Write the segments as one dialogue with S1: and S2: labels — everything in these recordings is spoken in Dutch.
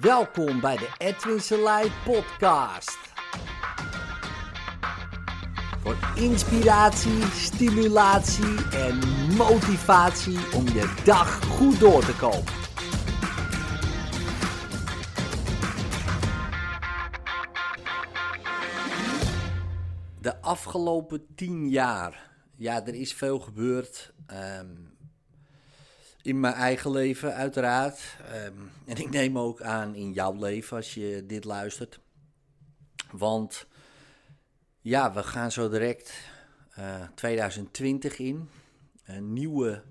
S1: Welkom bij de Edwin Selei podcast. Voor inspiratie, stimulatie en motivatie om je dag goed door te komen. De afgelopen tien jaar, ja, er is veel gebeurd. Ehm, in mijn eigen leven, uiteraard. Ehm, en ik neem ook aan in jouw leven als je dit luistert. Want ja, we gaan zo direct uh, 2020 in. Een nieuwe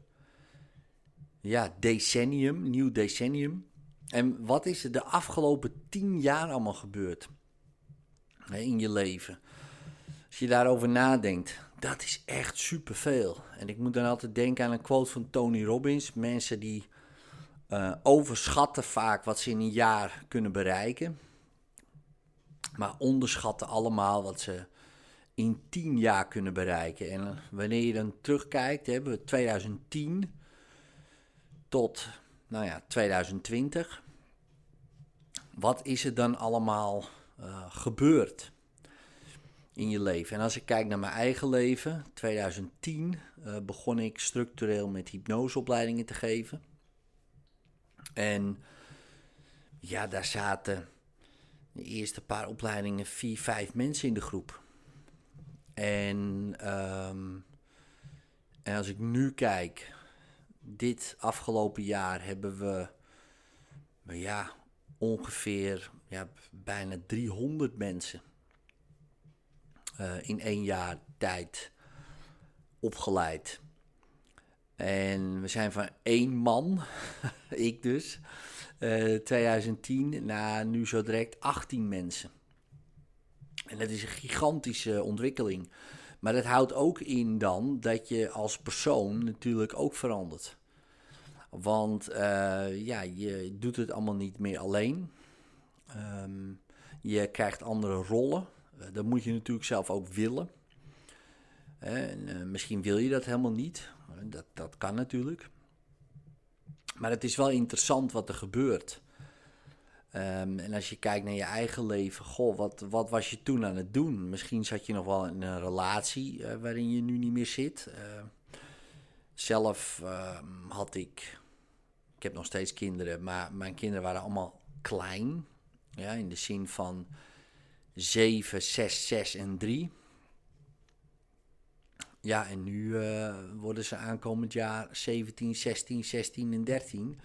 S1: ja, decennium, nieuw decennium. En wat is er de afgelopen tien jaar allemaal gebeurd in je leven? Als je daarover nadenkt, dat is echt superveel. En ik moet dan altijd denken aan een quote van Tony Robbins. Mensen die uh, overschatten vaak wat ze in een jaar kunnen bereiken. Maar onderschatten allemaal wat ze in tien jaar kunnen bereiken. En uh, wanneer je dan terugkijkt, hebben we 2010 tot nou ja, 2020. Wat is er dan allemaal uh, gebeurd? In je leven. En als ik kijk naar mijn eigen leven, 2010 uh, begon ik structureel met hypnoseopleidingen te geven. En ja, daar zaten de eerste paar opleidingen vier, vijf mensen in de groep. En, um, en als ik nu kijk, dit afgelopen jaar hebben we ja, ongeveer ja, bijna 300 mensen in één jaar tijd opgeleid. En we zijn van één man, ik dus, uh, 2010 naar nu zo direct 18 mensen. En dat is een gigantische ontwikkeling. Maar dat houdt ook in dan dat je als persoon natuurlijk ook verandert. Want uh, ja, je doet het allemaal niet meer alleen. Um, je krijgt andere rollen. Uh, dat moet je natuurlijk zelf ook willen. En, uh, misschien wil je dat helemaal niet. Dat, dat kan natuurlijk. Maar het is wel interessant wat er gebeurt. Um, en als je kijkt naar je eigen leven, goh, wat, wat was je toen aan het doen? Misschien zat je nog wel in een relatie waarin je nu niet meer zit. Uh, zelf uh, had ik, ik heb nog steeds kinderen, maar mijn kinderen waren allemaal klein. Ja, in de zin van 7, 6, 6 en 3. Ja, en nu uh, worden ze aankomend jaar 17, 16, 16 en 13.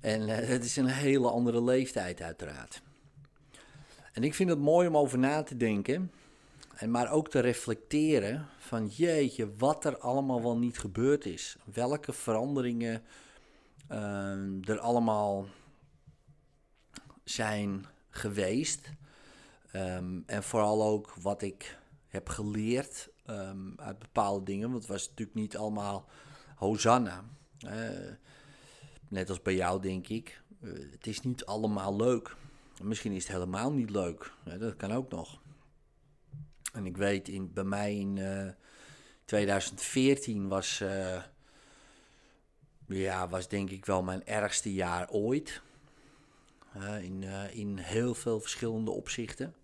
S1: En uh, het is een hele andere leeftijd uiteraard. En ik vind het mooi om over na te denken. En maar ook te reflecteren van jeetje, wat er allemaal wel niet gebeurd is. Welke veranderingen uh, er allemaal zijn geweest. Um, en vooral ook wat ik heb geleerd um, uit bepaalde dingen. Want het was natuurlijk niet allemaal Hosanna. Net als bij jou, denk ik. Uh, het is niet allemaal leuk. Misschien is het helemaal niet leuk. Dat kan ook nog. En ik weet, in, bij mij in uh, 2014 was, uh, ja, was denk ik wel mijn ergste jaar ooit. in, in heel veel verschillende opzichten.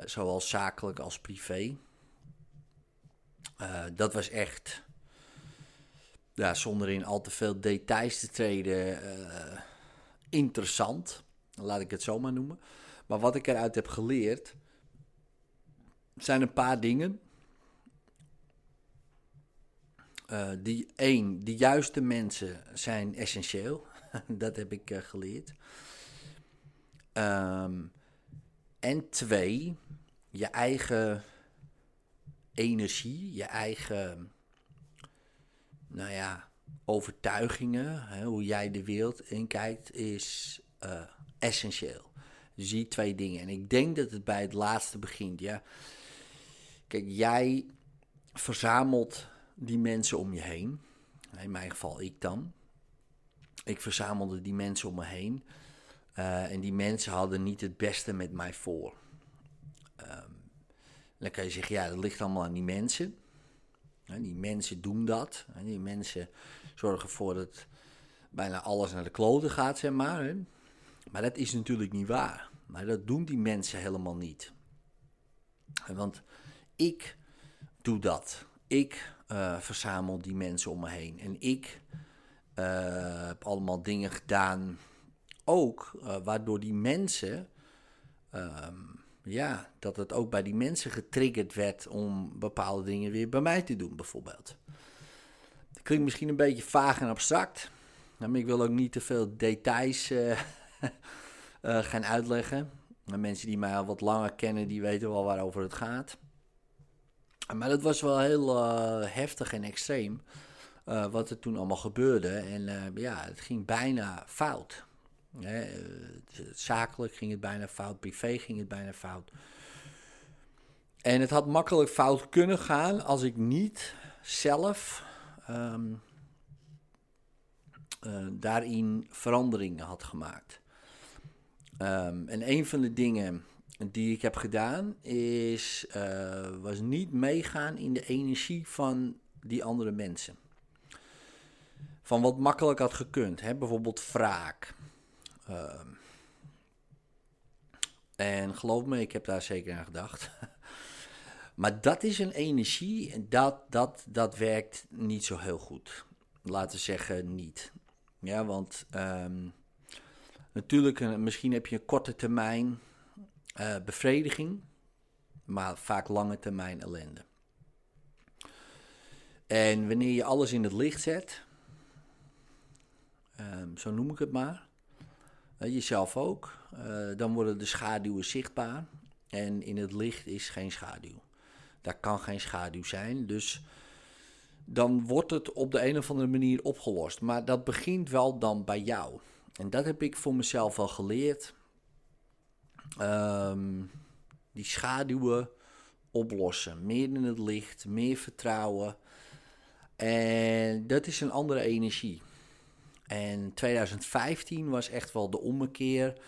S1: Uh, zowel zakelijk als privé. Uh, dat was echt, ja, zonder in al te veel details te treden, uh, interessant. Laat ik het zo maar noemen. Maar wat ik eruit heb geleerd, zijn een paar dingen. Uh, die één, de juiste mensen zijn essentieel. dat heb ik geleerd. Um, en twee, je eigen energie, je eigen, nou ja, overtuigingen, hè, hoe jij de wereld inkijkt, is uh, essentieel. Dus die twee dingen. En ik denk dat het bij het laatste begint. Ja. Kijk, jij verzamelt die mensen om je heen. In mijn geval ik dan. Ik verzamelde die mensen om me heen. Uh, en die mensen hadden niet het beste met mij voor. Um, dan kan je zeggen, ja, dat ligt allemaal aan die mensen. En die mensen doen dat. En die mensen zorgen ervoor dat bijna alles naar de kloten gaat, zeg maar. Maar dat is natuurlijk niet waar. Maar dat doen die mensen helemaal niet. Want ik doe dat. Ik uh, verzamel die mensen om me heen. En ik uh, heb allemaal dingen gedaan. Ook uh, waardoor die mensen. Ehm, ja, dat het ook bij die mensen getriggerd werd om bepaalde dingen weer bij mij te doen, bijvoorbeeld. Dat klinkt misschien een beetje vaag en abstract. Maar ik wil ook niet te veel details gaan uitleggen. mensen die mij al wat langer kennen, die weten wel waarover het gaat. Maar dat was wel heel heftig en extreem. Wat er toen allemaal gebeurde. En ja, het ging bijna fout. Hè, zakelijk ging het bijna fout, privé ging het bijna fout. En het had makkelijk fout kunnen gaan als ik niet zelf um, daarin veranderingen had gemaakt. Um, en een van de dingen die ik heb gedaan, is, uh, was niet meegaan in de energie van die andere mensen. Van wat makkelijk had gekund, hè? bijvoorbeeld wraak. Uh, en geloof me, ik heb daar zeker aan gedacht. maar dat is een energie en dat, dat, dat werkt niet zo heel goed. Laten we zeggen niet. Ja, want um, natuurlijk, eh, misschien heb je een korte termijn uh, bevrediging, maar vaak lange termijn ellende. En wanneer je alles in het licht zet, um, zo noem ik het maar, jezelf ook, uh, dan worden de schaduwen zichtbaar. En in het licht is geen schaduw. Daar kan geen schaduw zijn. Dus dan wordt het op de een of andere manier opgelost. Maar dat begint wel dan bij jou. En dat heb ik voor mezelf al geleerd. Um, die schaduwen oplossen. Meer in het licht, meer vertrouwen. En dat is een andere energie. En 2015 was echt wel de ommekeer.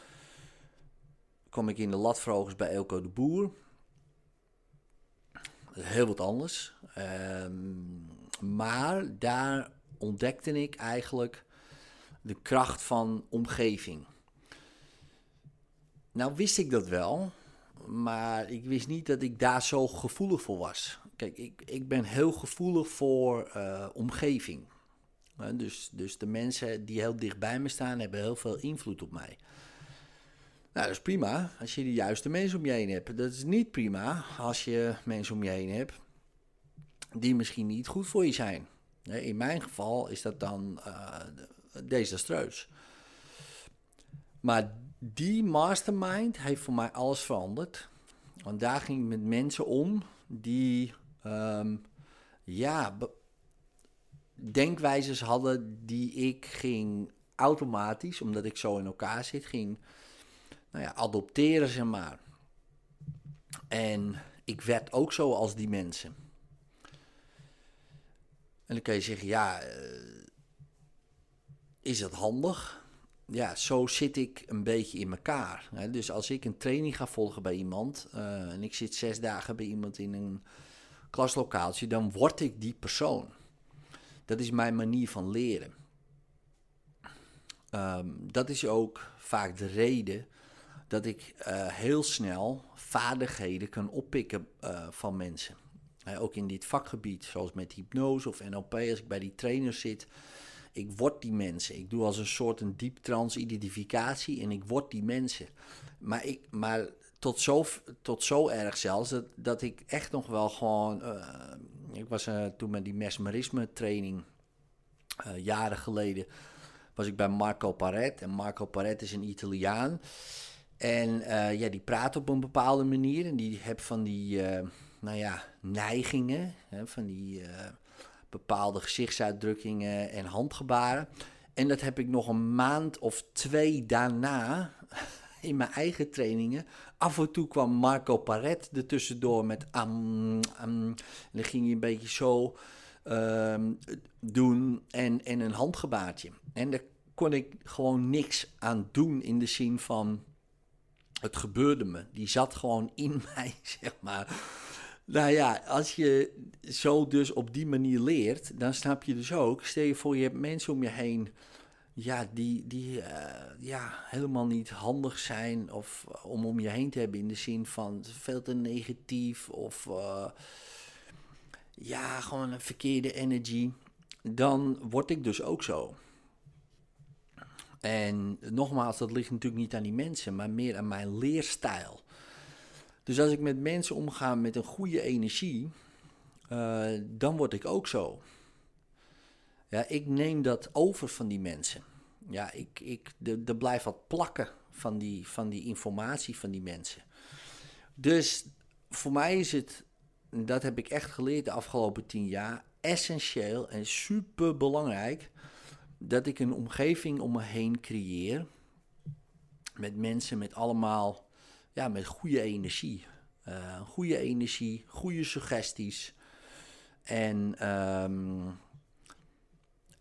S1: Kom ik in de latvrogers bij Elko de Boer. Heel wat anders. Um, maar daar ontdekte ik eigenlijk de kracht van omgeving. Nou wist ik dat wel, maar ik wist niet dat ik daar zo gevoelig voor was. Kijk, ik, ik ben heel gevoelig voor uh, omgeving. Dus, dus de mensen die heel dicht bij me staan, hebben heel veel invloed op mij. Nou, dat is prima als je de juiste mensen om je heen hebt. Dat is niet prima als je mensen om je heen hebt die misschien niet goed voor je zijn. In mijn geval is dat dan uh, desastreus. Maar die mastermind heeft voor mij alles veranderd. Want daar ging ik met mensen om die, um, ja, denkwijzes hadden die ik ging automatisch, omdat ik zo in elkaar zit, ging nou ja, adopteren, zeg maar. En ik werd ook zo als die mensen. En dan kan je zeggen, ja, uh, is dat handig? ja, zo zit ik een beetje in elkaar. Dus als ik een training ga volgen bij iemand uh, en ik zit zes dagen bij iemand in een klaslokaaltje, dan word ik die persoon. Dat is mijn manier van leren. Um, dat is ook vaak de reden dat ik uh, heel snel vaardigheden kan oppikken uh, van mensen. ook in dit vakgebied, zoals met hypnose of NLP, als ik bij die trainers zit, ik word die mensen. Ik doe als een soort een diep trans-identificatie en ik word die mensen. Maar, ik, maar tot, zo, tot zo erg zelfs dat, dat ik echt nog wel gewoon. Ik was uh, toen met die mesmerisme training uh, jaren geleden. Was ik bij Marco Paret. En Marco Paret is een Italiaan. En ja, die praat op een bepaalde manier. En die heeft van die, nou ja, neigingen. Hè, van die bepaalde gezichtsuitdrukkingen en handgebaren. En dat heb ik nog een maand of twee daarna in mijn eigen trainingen. Af en toe kwam Marco Paret er tussendoor met am. En dan ging je een beetje zo um, doen en, en een handgebaartje. En daar kon ik gewoon niks aan doen in de zin van... Het gebeurde me. Die zat gewoon in mij, zeg maar. Nou ja, als je zo dus op die manier leert, dan snap je dus ook, stel je voor je hebt mensen om je heen ja, die, die ja, helemaal niet handig zijn of om om je heen te hebben in de zin van veel te negatief of ja, gewoon een verkeerde energy, dan word ik dus ook zo. En nogmaals, dat ligt natuurlijk niet aan die mensen, maar meer aan mijn leerstijl. Dus als ik met mensen omga met een goede energie, uh, dan word ik ook zo. Ja, ik neem dat over van die mensen. Ja, ik, ik, er blijft wat plakken van die, van die informatie van die mensen. Dus voor mij is het, dat heb ik echt geleerd de afgelopen tien jaar, essentieel en super belangrijk dat ik een omgeving om me heen creëer. Met mensen met allemaal, ja, met goede energie. Uh, goede energie, goede suggesties. En, ehm,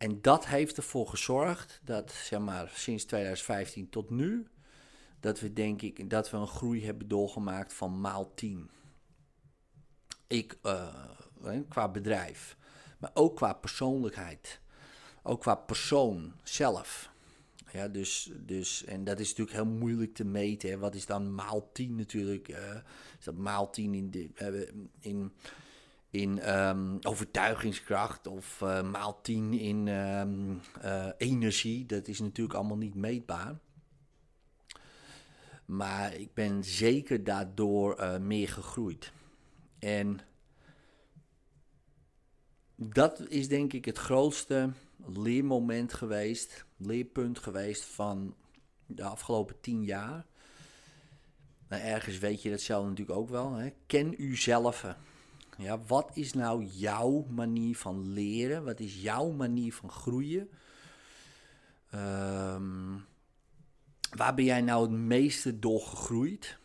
S1: en dat heeft ervoor gezorgd dat, zeg maar, sinds 2015 tot nu, dat we denk ik, dat we een groei hebben doorgemaakt van maal 10. Ik, uh, qua bedrijf, maar ook qua persoonlijkheid ook qua persoon zelf. Ja, dus, dus, en dat is natuurlijk heel moeilijk te meten. Hè. Wat is dan maal 10 natuurlijk? Is dat maal 10 in, de, uh, in, in um, overtuigingskracht of uh, maal 10 in um, energie? Dat is natuurlijk allemaal niet meetbaar. Maar ik ben zeker daardoor meer gegroeid. En dat is denk ik het grootste leermoment geweest, leerpunt geweest van de afgelopen tien jaar. Nou, ergens weet je dat zelf natuurlijk ook wel. Hè? Ken uzelf. Ja, wat is nou jouw manier van leren? Wat is jouw manier van groeien? Um, waar ben jij nou het meeste door gegroeid?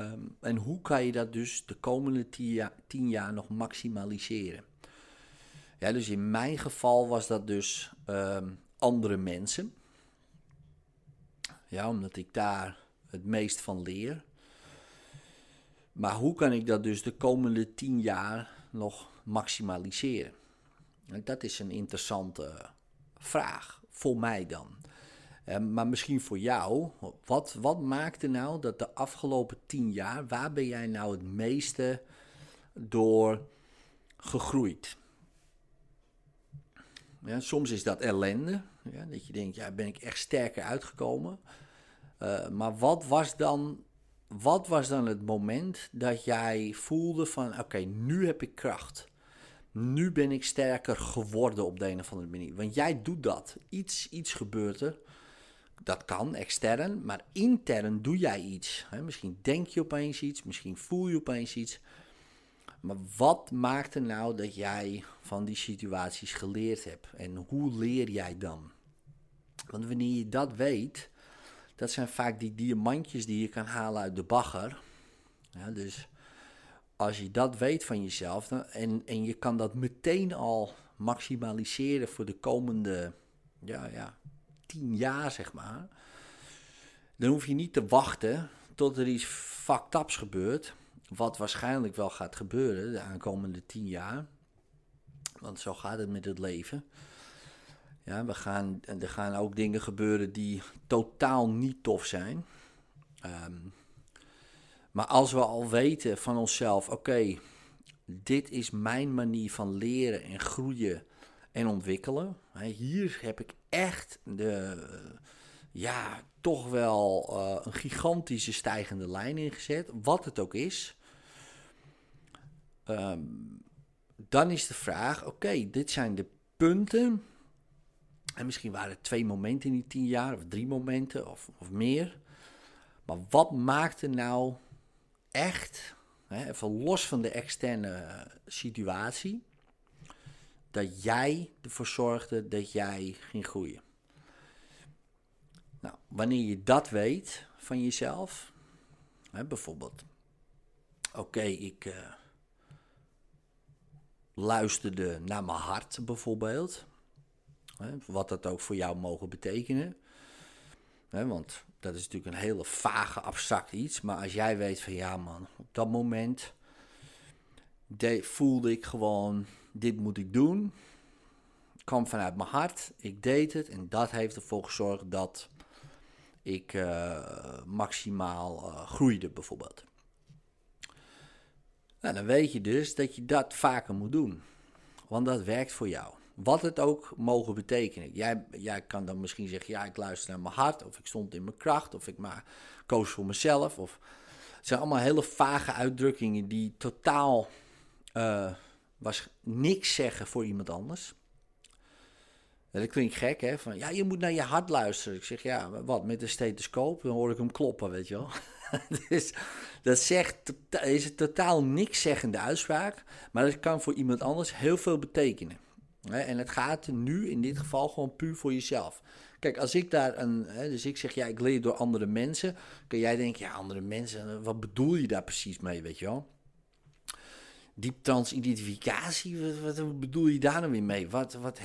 S1: Um, en hoe kan je dat dus de komende tien jaar, nog maximaliseren? Ja, dus in mijn geval was dat dus um, andere mensen. Ja, omdat ik daar het meest van leer. Maar hoe kan ik dat dus de komende tien jaar nog maximaliseren? En dat is een interessante vraag voor mij dan. Um, maar misschien voor jou, wat, wat maakte nou dat de afgelopen tien jaar, waar ben jij nou het meeste door gegroeid? Ja, soms is dat ellende. Ja, dat je denkt, ja, ben ik echt sterker uitgekomen. Uh, maar wat was, dan, wat was dan het moment dat jij voelde van... oké, nu heb ik kracht. Nu ben ik sterker geworden op de een of andere manier. Want jij doet dat. Iets, iets gebeurt er. Dat kan extern, maar intern doe jij iets. Misschien denk je opeens iets, misschien voel je opeens iets. Maar wat maakt er nou dat jij van die situaties geleerd hebt? En hoe leer jij dan? Want wanneer je dat weet, dat zijn vaak die diamantjes die je kan halen uit de bagger. Dus als je dat weet van jezelf dan, en, en je kan dat meteen al maximaliseren voor de komende ja, ja, tien jaar, zeg maar. Dan hoef je niet te wachten tot er iets ups gebeurt. Wat waarschijnlijk wel gaat gebeuren de aankomende tien jaar. Want zo gaat het met het leven. Ja, we gaan, er gaan ook dingen gebeuren die totaal niet tof zijn. Um, maar als we al weten van onszelf, oké, dit is mijn manier van leren en groeien en ontwikkelen. Hier heb ik echt de, ja, toch wel uh, een gigantische stijgende lijn ingezet, wat het ook is. Um, dan is de vraag: oké, dit zijn de punten. En misschien waren het twee momenten in die tien jaar, of drie momenten, of, of meer. Maar wat maakte nou echt, hè, even los van de externe situatie, dat jij ervoor zorgde dat jij ging groeien? Nou, wanneer je dat weet van jezelf, hè, bijvoorbeeld, oké, ik. Uh, luisterde naar mijn hart bijvoorbeeld. Wat dat ook voor jou mogen betekenen. Want dat is natuurlijk een hele vage, abstract iets. Maar als jij weet van ja man, op dat moment voelde ik gewoon, dit moet ik doen. kwam vanuit mijn hart. Ik deed het en dat heeft ervoor gezorgd dat ik uh, maximaal uh, groeide, bijvoorbeeld. Nou, dan weet je dus dat je dat vaker moet doen. Want dat werkt voor jou. Wat het ook mogen betekenen. Jij, jij kan dan misschien zeggen: ja, ik luister naar mijn hart. Of ik stond in mijn kracht. Of ik maar koos voor mezelf. Of, het zijn allemaal hele vage uitdrukkingen die totaal uh, was niks zeggen voor iemand anders. Dat klinkt gek, hè? Van ja, je moet naar je hart luisteren. Ik zeg ja, wat met een stethoscoop? Dan hoor ik hem kloppen, weet je wel. dus dat zegt, is een totaal niks zeggende uitspraak, maar dat kan voor iemand anders heel veel betekenen. En het gaat nu in dit geval gewoon puur voor jezelf. Kijk, als ik daar een. dus ik zeg ja, ik leer door andere mensen. Kun jij denken, ja, andere mensen, wat bedoel je daar precies mee, weet je wel? Dieptransidentificatie, wat, wat bedoel je daar nou weer mee? Wat, wat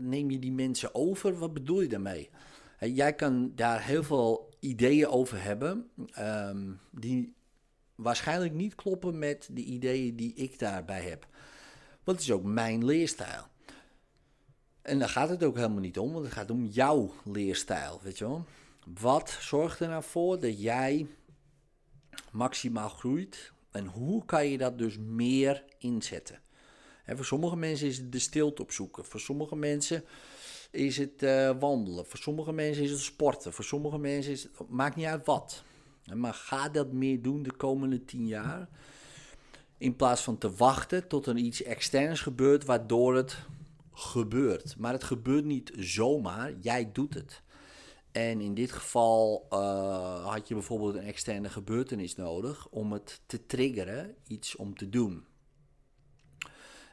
S1: neem je die mensen over? Wat bedoel je daarmee? Jij kan daar heel veel ideeën over hebben, ehm, die waarschijnlijk niet kloppen met de ideeën die ik daarbij heb. Want is ook mijn leerstijl. En daar gaat het ook helemaal niet om, want het gaat om jouw leerstijl, weet je wel. Wat zorgt er nou voor dat jij maximaal groeit en hoe kan je dat dus meer inzetten? voor sommige mensen is het de stilte opzoeken. Voor sommige mensen is het uh, wandelen. Voor sommige mensen is het sporten. Voor sommige mensen is het. Maakt niet uit wat. Maar ga dat meer doen de komende tien jaar. In plaats van te wachten tot er iets externs gebeurt, waardoor het gebeurt. Maar het gebeurt niet zomaar, jij doet het. En in dit geval uh, had je bijvoorbeeld een externe gebeurtenis nodig om het te triggeren, iets om te doen.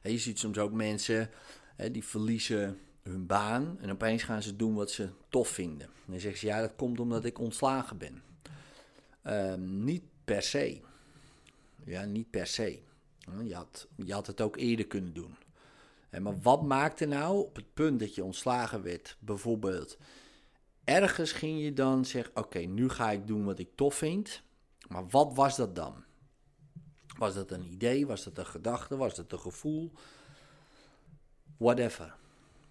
S1: je ziet soms ook mensen hè, die verliezen hun baan en opeens gaan ze doen wat ze tof vinden. En dan zeggen ze, ja, dat komt omdat ik ontslagen ben. Um, niet per se. Ja, niet per se. Je had, je had het ook eerder kunnen doen. Maar wat maakte nou op het punt dat je ontslagen werd, bijvoorbeeld, ergens ging je dan zeggen: Oké, nu ga ik doen wat ik tof vind. Maar wat was dat dan? Was dat een idee? Was dat een gedachte? Was dat een gevoel? Whatever.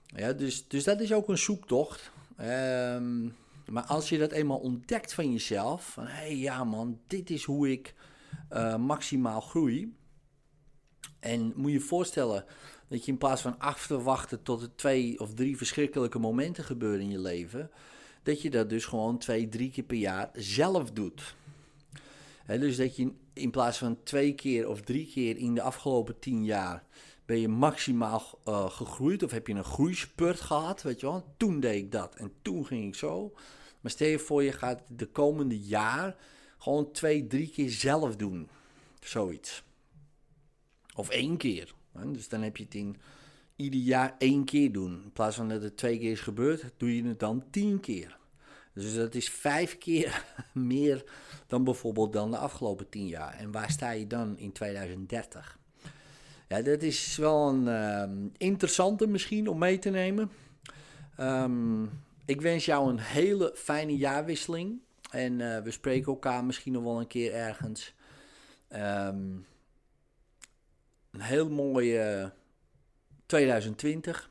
S1: Ja, dus, dus dat is ook een zoektocht. Um, maar als je dat eenmaal ontdekt van jezelf, van hé hey, ja man, dit is hoe ik uh, maximaal groei. En moet je je voorstellen dat je in plaats van af te wachten tot er twee of drie verschrikkelijke momenten gebeuren in je leven, dat je dat dus gewoon twee, drie keer per jaar zelf doet. dus dat je in plaats van twee keer of drie keer in de afgelopen tien jaar ben je maximaal uh, gegroeid of heb je een groeispurt gehad, weet je wel. Toen deed ik dat en toen ging ik zo. Maar stel je voor, je gaat de komende jaar gewoon twee, drie keer zelf doen. Zoiets. Of één keer. Dus dan heb je het in ieder jaar één keer doen. In plaats van dat het twee keer is gebeurd, doe je het dan tien keer. Dus dat is vijf keer meer dan bijvoorbeeld dan de afgelopen tien jaar. En waar sta je dan in 2030? Ja, dat is wel een uh, interessante misschien om mee te nemen. Um, ik wens jou een hele fijne jaarwisseling. En uh, we spreken elkaar misschien nog wel een keer ergens. Um, een heel mooie 2020.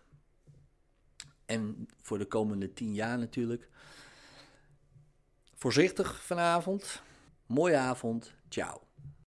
S1: En voor de komende 10 jaar natuurlijk. Voorzichtig vanavond. Mooie avond. Ciao.